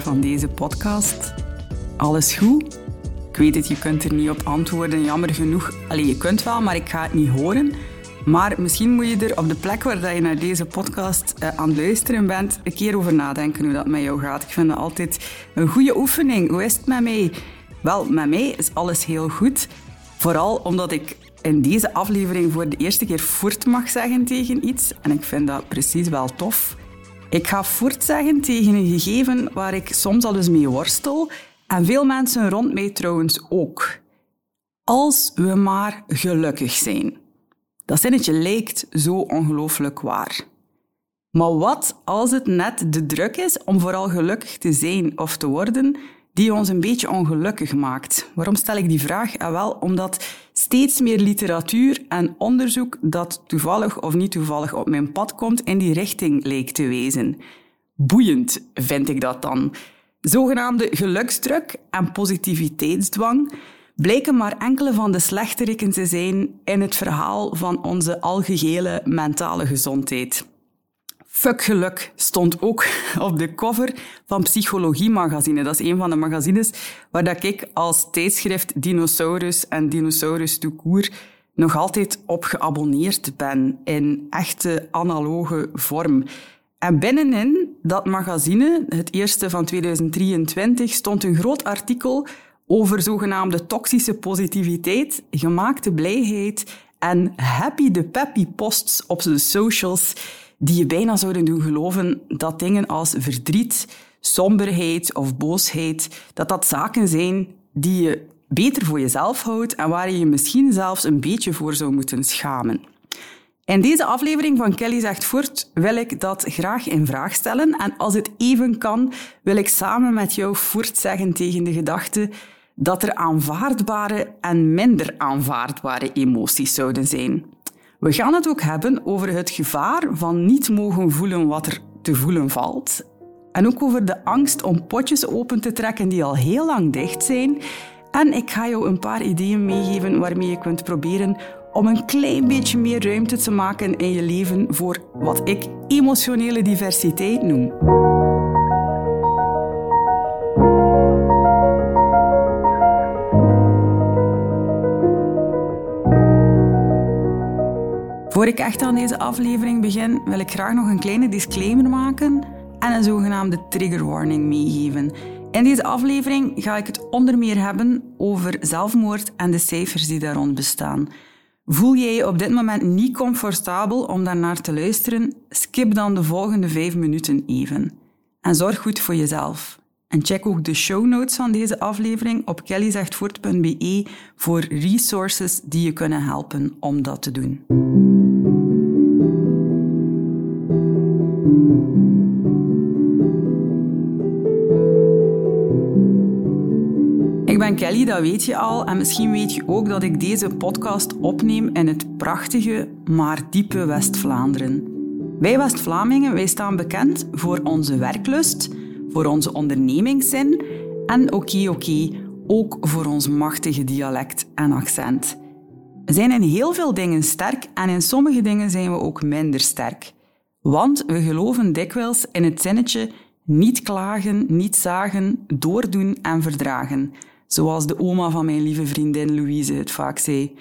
Van deze podcast. Alles goed? Ik weet het, je kunt er niet op antwoorden, jammer genoeg. Allee, je kunt wel, maar ik ga het niet horen. Maar misschien moet je er op de plek waar je naar deze podcast uh, aan het luisteren bent, een keer over nadenken hoe dat met jou gaat. Ik vind dat altijd een goede oefening. Hoe is het met mij? Wel, met mij is alles heel goed. Vooral omdat ik in deze aflevering voor de eerste keer voort mag zeggen tegen iets. En ik vind dat precies wel tof. Ik ga voort zeggen tegen een gegeven waar ik soms al eens mee worstel. En veel mensen rond mij trouwens ook. Als we maar gelukkig zijn. Dat zinnetje lijkt zo ongelooflijk waar. Maar wat als het net de druk is om vooral gelukkig te zijn of te worden, die ons een beetje ongelukkig maakt? Waarom stel ik die vraag? En wel omdat steeds meer literatuur en onderzoek dat toevallig of niet toevallig op mijn pad komt in die richting lijkt te wezen. Boeiend vind ik dat dan. Zogenaamde geluksdruk en positiviteitsdwang blijken maar enkele van de slechteriken te zijn in het verhaal van onze algehele mentale gezondheid. Fuck geluk stond ook op de cover van Psychologie Magazine. Dat is een van de magazines waar dat ik als tijdschrift Dinosaurus en Dinosaurus Toekoer nog altijd op geabonneerd ben in echte analoge vorm. En binnenin dat magazine, het eerste van 2023, stond een groot artikel over zogenaamde toxische positiviteit, gemaakte blijheid en happy the peppy posts op de socials die je bijna zouden doen geloven dat dingen als verdriet, somberheid of boosheid, dat dat zaken zijn die je beter voor jezelf houdt en waar je je misschien zelfs een beetje voor zou moeten schamen. In deze aflevering van Kelly zegt voort wil ik dat graag in vraag stellen en als het even kan, wil ik samen met jou voort zeggen tegen de gedachte dat er aanvaardbare en minder aanvaardbare emoties zouden zijn. We gaan het ook hebben over het gevaar van niet mogen voelen wat er te voelen valt. En ook over de angst om potjes open te trekken die al heel lang dicht zijn. En ik ga jou een paar ideeën meegeven waarmee je kunt proberen om een klein beetje meer ruimte te maken in je leven voor wat ik emotionele diversiteit noem. Ik echt aan deze aflevering begin, wil ik graag nog een kleine disclaimer maken en een zogenaamde trigger warning meegeven. In deze aflevering ga ik het onder meer hebben over zelfmoord en de cijfers die daar rond bestaan. Voel jij je op dit moment niet comfortabel om daarnaar te luisteren? Skip dan de volgende vijf minuten even. En zorg goed voor jezelf. En check ook de show notes van deze aflevering op kellyzegtvoort.be voor resources die je kunnen helpen om dat te doen. Ben Kelly, dat weet je al. En misschien weet je ook dat ik deze podcast opneem in het prachtige, maar diepe West-Vlaanderen. Wij West-Vlamingen wij staan bekend voor onze werklust, voor onze ondernemingszin en oké, oké, ook voor ons machtige dialect en accent. We zijn in heel veel dingen sterk en in sommige dingen zijn we ook minder sterk. Want we geloven dikwijls in het zinnetje niet klagen, niet zagen, doordoen en verdragen. Zoals de oma van mijn lieve vriendin Louise het vaak zei.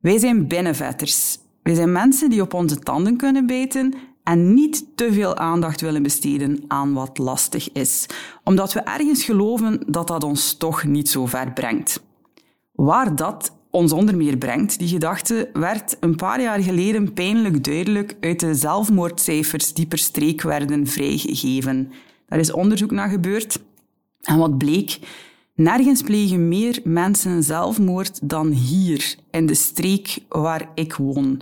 Wij zijn binnenvetters. Wij zijn mensen die op onze tanden kunnen bijten en niet te veel aandacht willen besteden aan wat lastig is, omdat we ergens geloven dat dat ons toch niet zo ver brengt. Waar dat ons onder meer brengt, die gedachte, werd een paar jaar geleden pijnlijk duidelijk uit de zelfmoordcijfers die per streek werden vrijgegeven. Daar is onderzoek naar gebeurd. En wat bleek? Nergens plegen meer mensen zelfmoord dan hier, in de streek waar ik woon.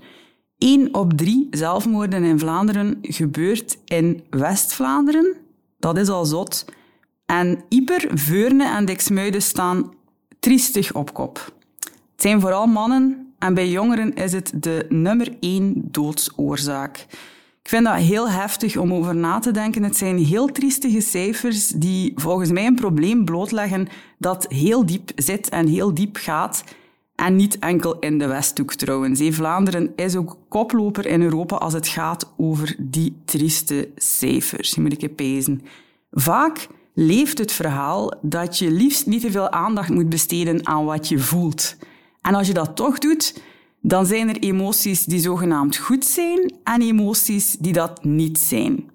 1 op drie zelfmoorden in Vlaanderen gebeurt in West-Vlaanderen. Dat is al zot. En Iper, Veurne en Dixmuiden staan triestig op kop. Het zijn vooral mannen en bij jongeren is het de nummer één doodsoorzaak. Ik vind dat heel heftig om over na te denken. Het zijn heel triestige cijfers die volgens mij een probleem blootleggen dat heel diep zit en heel diep gaat. En niet enkel in de Westhoek trouwens. Vlaanderen is ook koploper in Europa als het gaat over die trieste cijfers. Je moet ik. Vaak leeft het verhaal dat je liefst niet te veel aandacht moet besteden aan wat je voelt. En als je dat toch doet, dan zijn er emoties die zogenaamd goed zijn en emoties die dat niet zijn.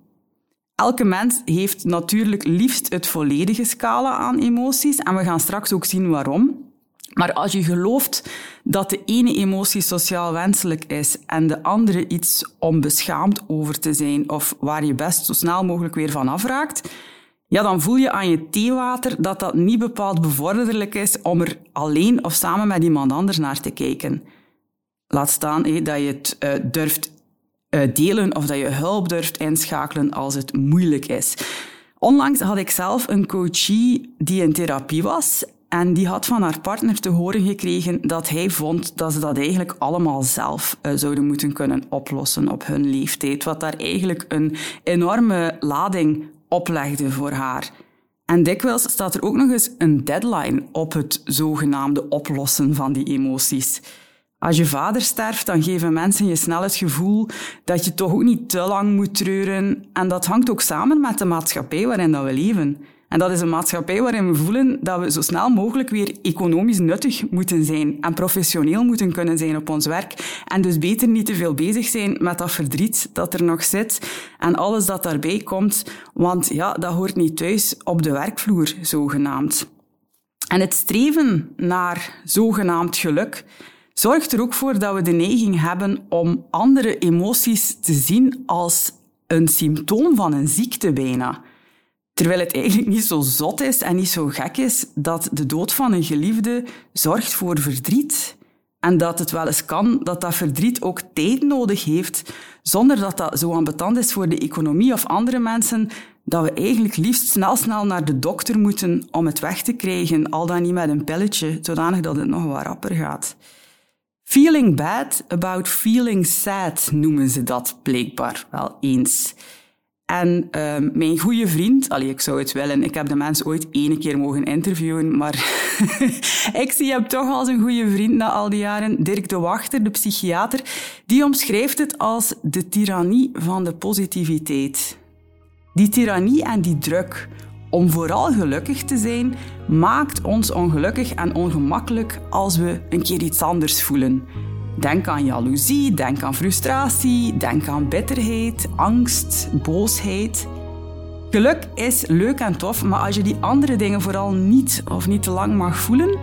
Elke mens heeft natuurlijk liefst het volledige scala aan emoties en we gaan straks ook zien waarom. Maar als je gelooft dat de ene emotie sociaal wenselijk is en de andere iets om beschaamd over te zijn of waar je best zo snel mogelijk weer van afraakt, ja, dan voel je aan je theewater dat dat niet bepaald bevorderlijk is om er alleen of samen met iemand anders naar te kijken. Laat staan dat je het uh, durft uh, delen of dat je hulp durft inschakelen als het moeilijk is. Onlangs had ik zelf een coachie die in therapie was en die had van haar partner te horen gekregen dat hij vond dat ze dat eigenlijk allemaal zelf uh, zouden moeten kunnen oplossen op hun leeftijd. Wat daar eigenlijk een enorme lading oplegde voor haar. En dikwijls staat er ook nog eens een deadline op het zogenaamde oplossen van die emoties. Als je vader sterft, dan geven mensen je snel het gevoel dat je toch ook niet te lang moet treuren. En dat hangt ook samen met de maatschappij waarin dat we leven. En dat is een maatschappij waarin we voelen dat we zo snel mogelijk weer economisch nuttig moeten zijn en professioneel moeten kunnen zijn op ons werk. En dus beter niet te veel bezig zijn met dat verdriet dat er nog zit en alles dat daarbij komt, want ja, dat hoort niet thuis op de werkvloer, zogenaamd. En het streven naar zogenaamd geluk zorgt er ook voor dat we de neiging hebben om andere emoties te zien als een symptoom van een ziekte bijna. Terwijl het eigenlijk niet zo zot is en niet zo gek is dat de dood van een geliefde zorgt voor verdriet. En dat het wel eens kan dat dat verdriet ook tijd nodig heeft, zonder dat dat zo ambetant is voor de economie of andere mensen, dat we eigenlijk liefst snel snel naar de dokter moeten om het weg te krijgen, al dan niet met een pilletje, zodanig dat het nog wat rapper gaat. Feeling bad about feeling sad noemen ze dat blijkbaar wel eens. En uh, mijn goede vriend, allee, ik zou het willen, ik heb de mensen ooit één keer mogen interviewen, maar ik zie hem toch als een goede vriend na al die jaren. Dirk de Wachter, de psychiater, die omschrijft het als de tirannie van de positiviteit. Die tirannie en die druk om vooral gelukkig te zijn, maakt ons ongelukkig en ongemakkelijk als we een keer iets anders voelen. Denk aan jaloezie, denk aan frustratie, denk aan bitterheid, angst, boosheid. Geluk is leuk en tof, maar als je die andere dingen vooral niet of niet te lang mag voelen,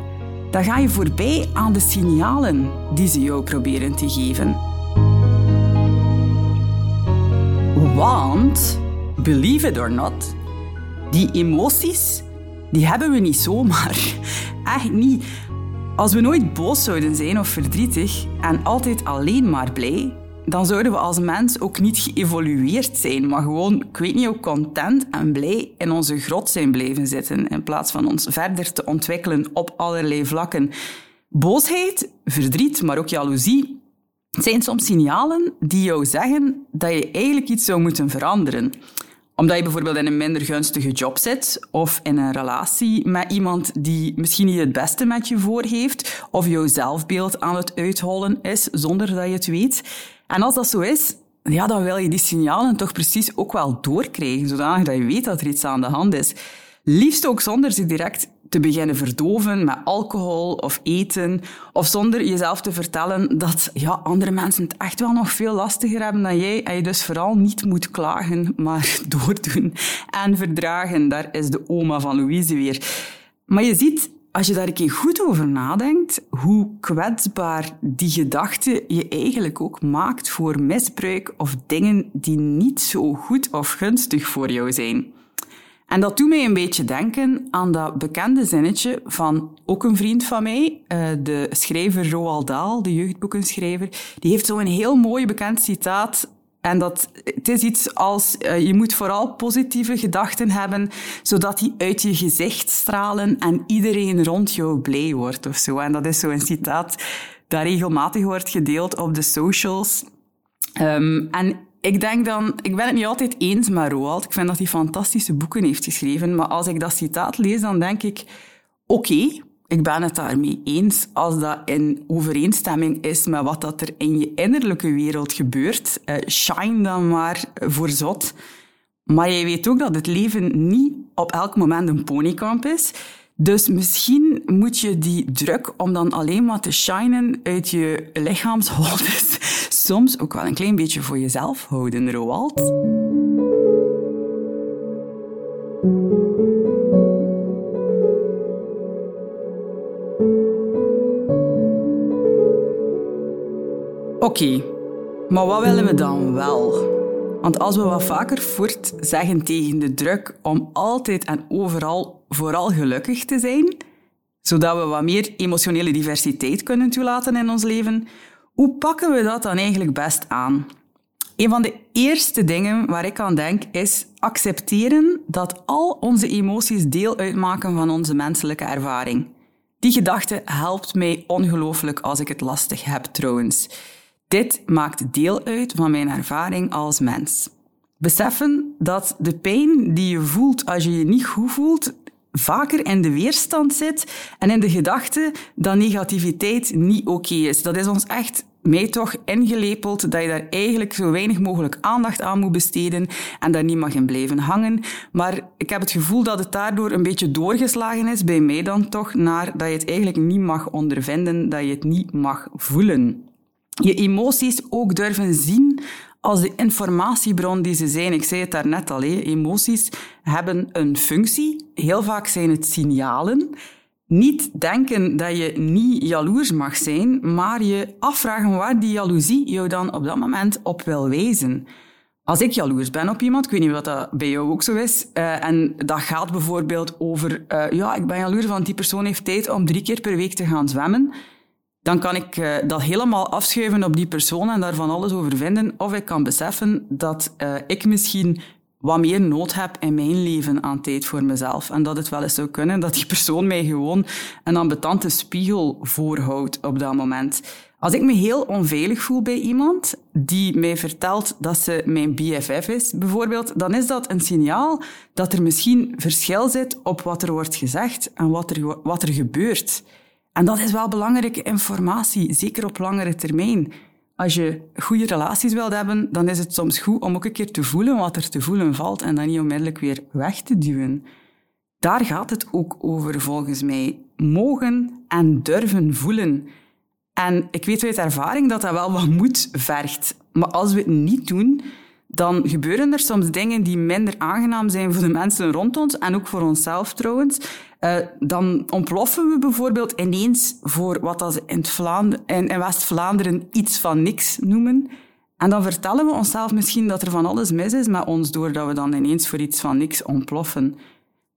dan ga je voorbij aan de signalen die ze jou proberen te geven. Want, believe it or not, die emoties, die hebben we niet zomaar. Echt niet. Als we nooit boos zouden zijn of verdrietig en altijd alleen maar blij, dan zouden we als mens ook niet geëvolueerd zijn, maar gewoon, ik weet niet, ook content en blij in onze grot zijn blijven zitten, in plaats van ons verder te ontwikkelen op allerlei vlakken. Boosheid, verdriet, maar ook jaloezie zijn soms signalen die jou zeggen dat je eigenlijk iets zou moeten veranderen omdat je bijvoorbeeld in een minder gunstige job zit of in een relatie met iemand die misschien niet het beste met je voor heeft of jouw zelfbeeld aan het uithollen is zonder dat je het weet. En als dat zo is, ja, dan wil je die signalen toch precies ook wel doorkrijgen, zodanig dat je weet dat er iets aan de hand is. Liefst ook zonder ze direct te beginnen verdoven met alcohol of eten, of zonder jezelf te vertellen dat ja, andere mensen het echt wel nog veel lastiger hebben dan jij en je dus vooral niet moet klagen, maar doordoen en verdragen. Daar is de oma van Louise weer. Maar je ziet, als je daar een keer goed over nadenkt, hoe kwetsbaar die gedachte je eigenlijk ook maakt voor misbruik of dingen die niet zo goed of gunstig voor jou zijn. En dat doet mij een beetje denken aan dat bekende zinnetje van ook een vriend van mij, eh, de schrijver Roald Dahl, de jeugdboekenschrijver. Die heeft zo'n heel mooi bekend citaat en dat, het is iets als, uh, je moet vooral positieve gedachten hebben, zodat die uit je gezicht stralen en iedereen rond jou blij wordt of zo. En dat is zo'n citaat dat regelmatig wordt gedeeld op de socials. Um, en ik denk dan, ik ben het niet altijd eens met Roald. Ik vind dat hij fantastische boeken heeft geschreven. Maar als ik dat citaat lees, dan denk ik, oké, ik ben het daarmee eens als dat in overeenstemming is met wat dat er in je innerlijke wereld gebeurt. Uh, shine dan maar voor zot. Maar jij weet ook dat het leven niet op elk moment een ponykamp is. Dus misschien moet je die druk om dan alleen maar te shinen uit je lichaamsholtes soms ook wel een klein beetje voor jezelf houden, Roald. Oké, maar wat willen we dan wel? Want als we wat vaker voort zeggen tegen de druk om altijd en overal vooral gelukkig te zijn, zodat we wat meer emotionele diversiteit kunnen toelaten in ons leven, hoe pakken we dat dan eigenlijk best aan? Een van de eerste dingen waar ik aan denk is accepteren dat al onze emoties deel uitmaken van onze menselijke ervaring. Die gedachte helpt mij ongelooflijk als ik het lastig heb trouwens. Dit maakt deel uit van mijn ervaring als mens. Beseffen dat de pijn die je voelt als je je niet goed voelt, vaker in de weerstand zit en in de gedachte dat negativiteit niet oké is. Dat is ons echt mij toch ingelepeld dat je daar eigenlijk zo weinig mogelijk aandacht aan moet besteden en daar niet mag in blijven hangen. Maar ik heb het gevoel dat het daardoor een beetje doorgeslagen is, bij mij dan toch, naar dat je het eigenlijk niet mag ondervinden, dat je het niet mag voelen je emoties ook durven zien als de informatiebron die ze zijn. Ik zei het daarnet al, emoties hebben een functie. Heel vaak zijn het signalen. Niet denken dat je niet jaloers mag zijn, maar je afvragen waar die jaloezie jou dan op dat moment op wil wijzen. Als ik jaloers ben op iemand, ik weet niet wat dat bij jou ook zo is, uh, en dat gaat bijvoorbeeld over, uh, ja, ik ben jaloers, want die persoon heeft tijd om drie keer per week te gaan zwemmen dan kan ik uh, dat helemaal afschuiven op die persoon en daar van alles over vinden. Of ik kan beseffen dat uh, ik misschien wat meer nood heb in mijn leven aan tijd voor mezelf. En dat het wel eens zou kunnen dat die persoon mij gewoon een ambetante spiegel voorhoudt op dat moment. Als ik me heel onveilig voel bij iemand die mij vertelt dat ze mijn BFF is, bijvoorbeeld, dan is dat een signaal dat er misschien verschil zit op wat er wordt gezegd en wat er, wat er gebeurt. En dat is wel belangrijke informatie, zeker op langere termijn. Als je goede relaties wilt hebben, dan is het soms goed om ook een keer te voelen wat er te voelen valt en dan niet onmiddellijk weer weg te duwen. Daar gaat het ook over, volgens mij. Mogen en durven voelen. En ik weet uit ervaring dat dat wel wat moed vergt. Maar als we het niet doen, dan gebeuren er soms dingen die minder aangenaam zijn voor de mensen rond ons en ook voor onszelf trouwens. Uh, dan ontploffen we bijvoorbeeld ineens voor wat ze in, West-Vlaanderen iets van niks noemen. En dan vertellen we onszelf misschien dat er van alles mis is met ons, doordat we dan ineens voor iets van niks ontploffen.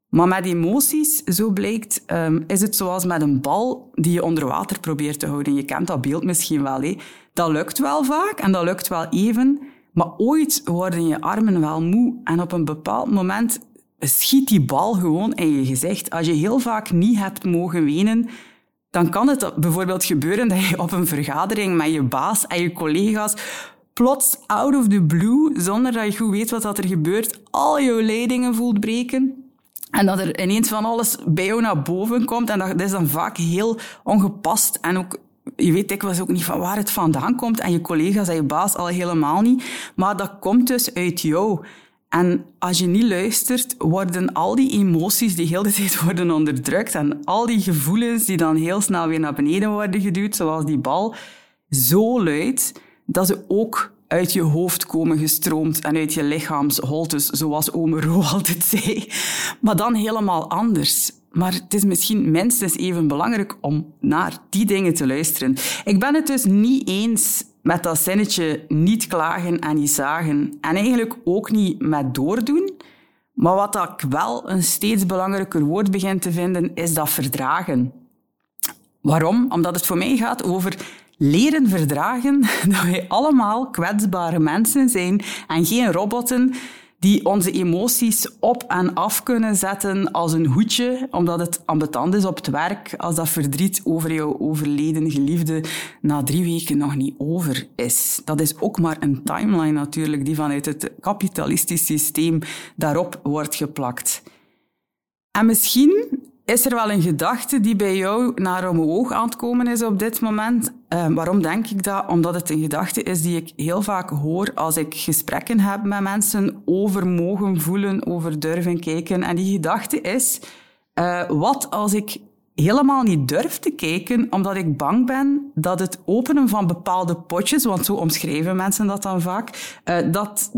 Maar met emoties, zo blijkt, um, is het zoals met een bal die je onder water probeert te houden. Je kent dat beeld misschien wel. Dat lukt wel vaak en dat lukt wel even. Maar ooit worden je armen wel moe en op een bepaald moment schiet die bal gewoon in je gezicht. Als je heel vaak niet hebt mogen wenen, dan kan het bijvoorbeeld gebeuren dat je op een vergadering met je baas en je collega's plots out of the blue, zonder dat je goed weet wat er gebeurt, al jouw leidingen voelt breken. En dat er ineens van alles bij jou naar boven komt. En dat is dan vaak heel ongepast en ook je weet dikwijls ook niet van waar het vandaan komt en je collega's en je baas al helemaal niet. Maar dat komt dus uit jou. En als je niet luistert, worden al die emoties die heel de tijd worden onderdrukt en al die gevoelens die dan heel snel weer naar beneden worden geduwd, zoals die bal, zo luid dat ze ook uit je hoofd komen gestroomd en uit je lichaamsholtes, zoals ome Ro altijd zei. Maar dan helemaal anders. Maar het is misschien minstens even belangrijk om naar die dingen te luisteren. Ik ben het dus niet eens met dat zinnetje niet klagen en niet zagen. En eigenlijk ook niet met doordoen. Maar wat ik wel een steeds belangrijker woord begin te vinden, is dat verdragen. Waarom? Omdat het voor mij gaat over leren verdragen dat wij allemaal kwetsbare mensen zijn en geen robotten die onze emoties op en af kunnen zetten als een hoedje, omdat het ambetant is op het werk, als dat verdriet over jouw overleden geliefde na drie weken nog niet over is. Dat is ook maar een timeline natuurlijk, die vanuit het kapitalistisch systeem daarop wordt geplakt. En misschien is er wel een gedachte die bij jou naar omhoog aan het komen is op dit moment? Uh, waarom denk ik dat? Omdat het een gedachte is die ik heel vaak hoor als ik gesprekken heb met mensen over mogen voelen, over durven kijken. En die gedachte is, uh, wat als ik helemaal niet durf te kijken, omdat ik bang ben dat het openen van bepaalde potjes, want zo omschrijven mensen dat dan vaak, uh, dat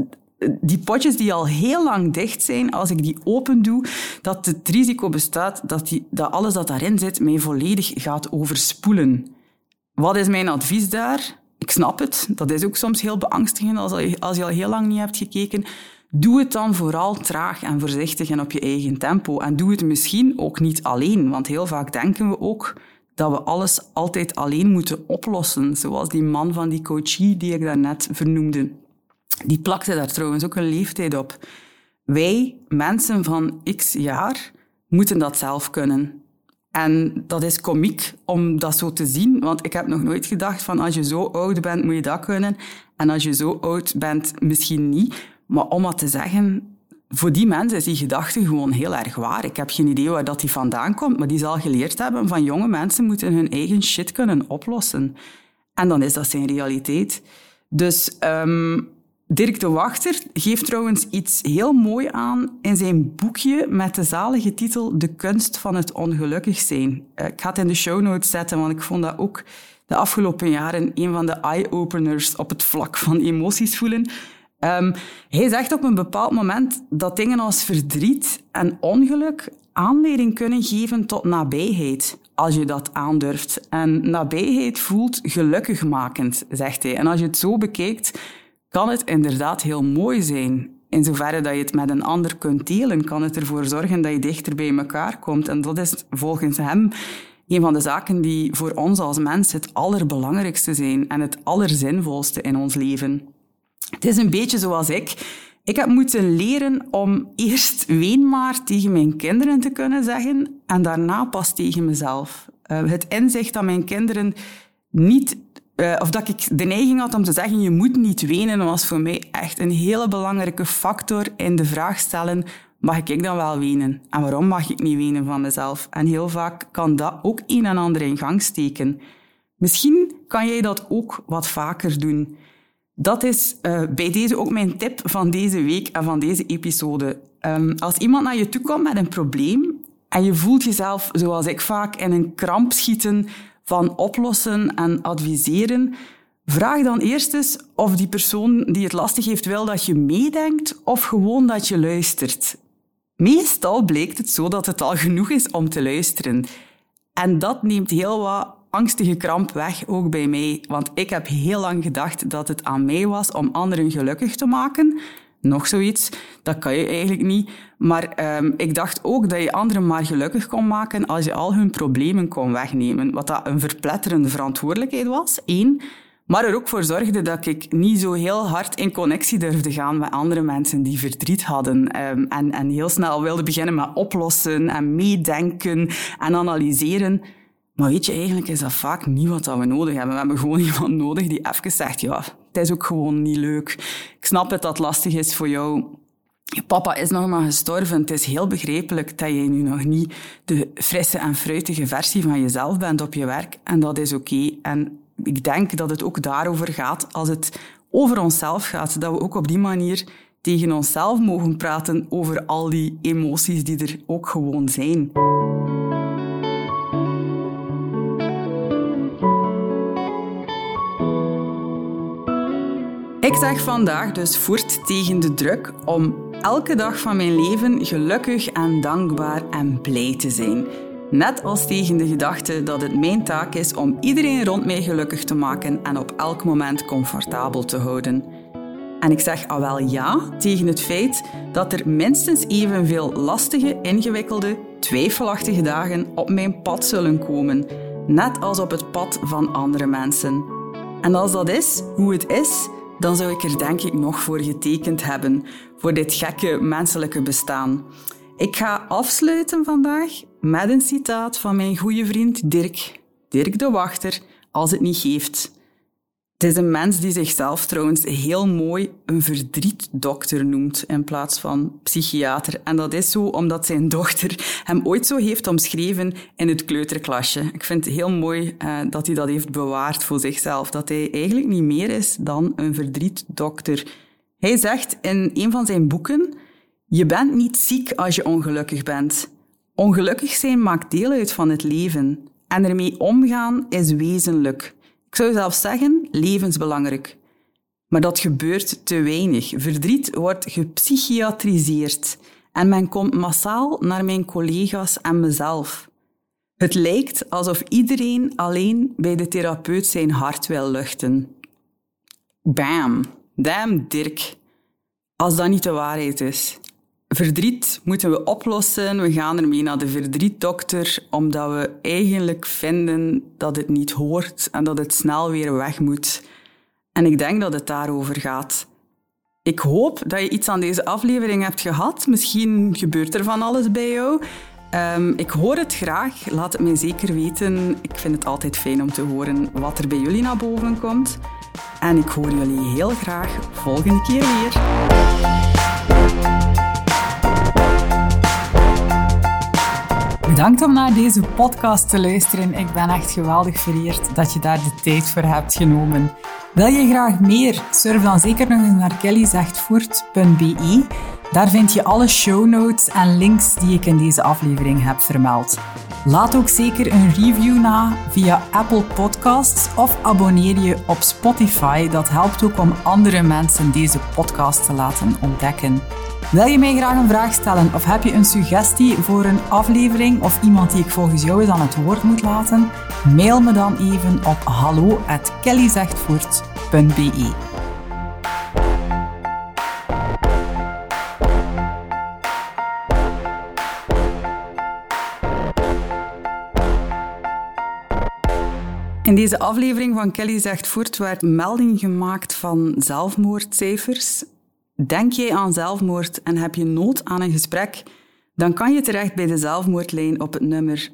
die potjes die al heel lang dicht zijn, als ik die open doe, dat het risico bestaat dat, die, dat alles dat daarin zit mij volledig gaat overspoelen. Wat is mijn advies daar? Ik snap het. Dat is ook soms heel beangstigend als, als je al heel lang niet hebt gekeken. Doe het dan vooral traag en voorzichtig en op je eigen tempo. En doe het misschien ook niet alleen, want heel vaak denken we ook dat we alles altijd alleen moeten oplossen, zoals die man van die coachie die ik daarnet vernoemde. Die plakte daar trouwens ook een leeftijd op. Wij, mensen van x jaar, moeten dat zelf kunnen. En dat is komiek om dat zo te zien, want ik heb nog nooit gedacht van als je zo oud bent, moet je dat kunnen. En als je zo oud bent, misschien niet. Maar om wat te zeggen, voor die mensen is die gedachte gewoon heel erg waar. Ik heb geen idee waar dat die vandaan komt, maar die zal geleerd hebben van jonge mensen moeten hun eigen shit kunnen oplossen. En dan is dat zijn realiteit. Dus um, Dirk de Wachter geeft trouwens iets heel mooi aan in zijn boekje met de zalige titel De kunst van het ongelukkig zijn. Eh, ik ga het in de show notes zetten, want ik vond dat ook de afgelopen jaren een van de eye-openers op het vlak van emoties voelen. Um, hij zegt op een bepaald moment dat dingen als verdriet en ongeluk aanleiding kunnen geven tot nabijheid, als je dat aandurft. En nabijheid voelt gelukkigmakend, zegt hij. En als je het zo bekijkt, kan het inderdaad heel mooi zijn. In zoverre dat je het met een ander kunt delen, kan het ervoor zorgen dat je dichter bij elkaar komt. En dat is volgens hem een van de zaken die voor ons als mens het allerbelangrijkste zijn en het allerzinvolste in ons leven. Het is een beetje zoals ik. Ik heb moeten leren om eerst ween maar tegen mijn kinderen te kunnen zeggen en daarna pas tegen mezelf. Uh, het inzicht dat mijn kinderen niet uh, of dat ik de neiging had om te zeggen, je moet niet wenen, was voor mij echt een hele belangrijke factor in de vraag stellen, mag ik dan wel wenen? En waarom mag ik niet wenen van mezelf? En heel vaak kan dat ook een en ander in gang steken. Misschien kan jij dat ook wat vaker doen. Dat is uh, bij deze ook mijn tip van deze week en van deze episode. Um, als iemand naar je toe komt met een probleem en je voelt jezelf, zoals ik vaak, in een kramp schieten van oplossen en adviseren, vraag dan eerst eens of die persoon die het lastig heeft wil dat je meedenkt of gewoon dat je luistert. Meestal blijkt het zo dat het al genoeg is om te luisteren. En dat neemt heel wat angstige kramp weg, ook bij mij. Want ik heb heel lang gedacht dat het aan mij was om anderen gelukkig te maken nog zoiets. Dat kan je eigenlijk niet. Maar um, ik dacht ook dat je anderen maar gelukkig kon maken als je al hun problemen kon wegnemen. Wat dat een verpletterende verantwoordelijkheid was, één. Maar er ook voor zorgde dat ik niet zo heel hard in connectie durfde gaan met andere mensen die verdriet hadden. Um, en, en heel snel wilde beginnen met oplossen en meedenken en analyseren. Maar weet je, eigenlijk is dat vaak niet wat we nodig hebben. We hebben gewoon iemand nodig die even zegt, ja, het is ook gewoon niet leuk. Ik snap het dat lastig is voor jou. Papa is nog maar gestorven. Het is heel begrijpelijk dat je nu nog niet de frisse en fruitige versie van jezelf bent op je werk. En dat is oké. En ik denk dat het ook daarover gaat, als het over onszelf gaat, dat we ook op die manier tegen onszelf mogen praten over al die emoties die er ook gewoon zijn. Ik zeg vandaag dus voort tegen de druk om elke dag van mijn leven gelukkig en dankbaar en blij te zijn. Net als tegen de gedachte dat het mijn taak is om iedereen rond mij gelukkig te maken en op elk moment comfortabel te houden. En ik zeg al wel ja tegen het feit dat er minstens evenveel lastige, ingewikkelde, twijfelachtige dagen op mijn pad zullen komen, net als op het pad van andere mensen. En als dat is hoe het is, dan zou ik er denk ik nog voor getekend hebben, voor dit gekke menselijke bestaan. Ik ga afsluiten vandaag met een citaat van mijn goede vriend Dirk, Dirk de Wachter, als het niet geeft. Het is een mens die zichzelf trouwens heel mooi een verdrietdokter noemt in plaats van psychiater. En dat is zo omdat zijn dochter hem ooit zo heeft omschreven in het kleuterklasje. Ik vind het heel mooi uh, dat hij dat heeft bewaard voor zichzelf. Dat hij eigenlijk niet meer is dan een verdrietdokter. Hij zegt in een van zijn boeken: Je bent niet ziek als je ongelukkig bent. Ongelukkig zijn maakt deel uit van het leven. En ermee omgaan is wezenlijk. Ik zou zelfs zeggen, levensbelangrijk. Maar dat gebeurt te weinig. Verdriet wordt gepsychiatriseerd en men komt massaal naar mijn collega's en mezelf. Het lijkt alsof iedereen alleen bij de therapeut zijn hart wil luchten. Bam! Damn, Dirk. Als dat niet de waarheid is. Verdriet moeten we oplossen. We gaan ermee naar de verdrietdokter, omdat we eigenlijk vinden dat het niet hoort en dat het snel weer weg moet. En ik denk dat het daarover gaat. Ik hoop dat je iets aan deze aflevering hebt gehad. Misschien gebeurt er van alles bij jou. Um, ik hoor het graag. Laat het mij zeker weten. Ik vind het altijd fijn om te horen wat er bij jullie naar boven komt. En ik hoor jullie heel graag volgende keer weer. Bedankt om naar deze podcast te luisteren. Ik ben echt geweldig vereerd dat je daar de tijd voor hebt genomen. Wil je graag meer? Surf dan zeker nog eens naar kellyzegtvoort.be. Daar vind je alle show notes en links die ik in deze aflevering heb vermeld. Laat ook zeker een review na via Apple Podcasts of abonneer je op Spotify. Dat helpt ook om andere mensen deze podcast te laten ontdekken. Wil je mij graag een vraag stellen of heb je een suggestie voor een aflevering of iemand die ik volgens jou eens aan het woord moet laten? Mail me dan even op hallo@kellyzegtvoort.be. In deze aflevering van Kelly zegt werd melding gemaakt van zelfmoordcijfers. Denk jij aan zelfmoord en heb je nood aan een gesprek, dan kan je terecht bij de zelfmoordlijn op het nummer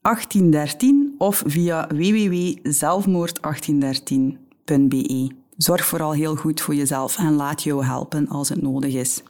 1813 of via www.zelfmoord1813.be. Zorg vooral heel goed voor jezelf en laat jou helpen als het nodig is.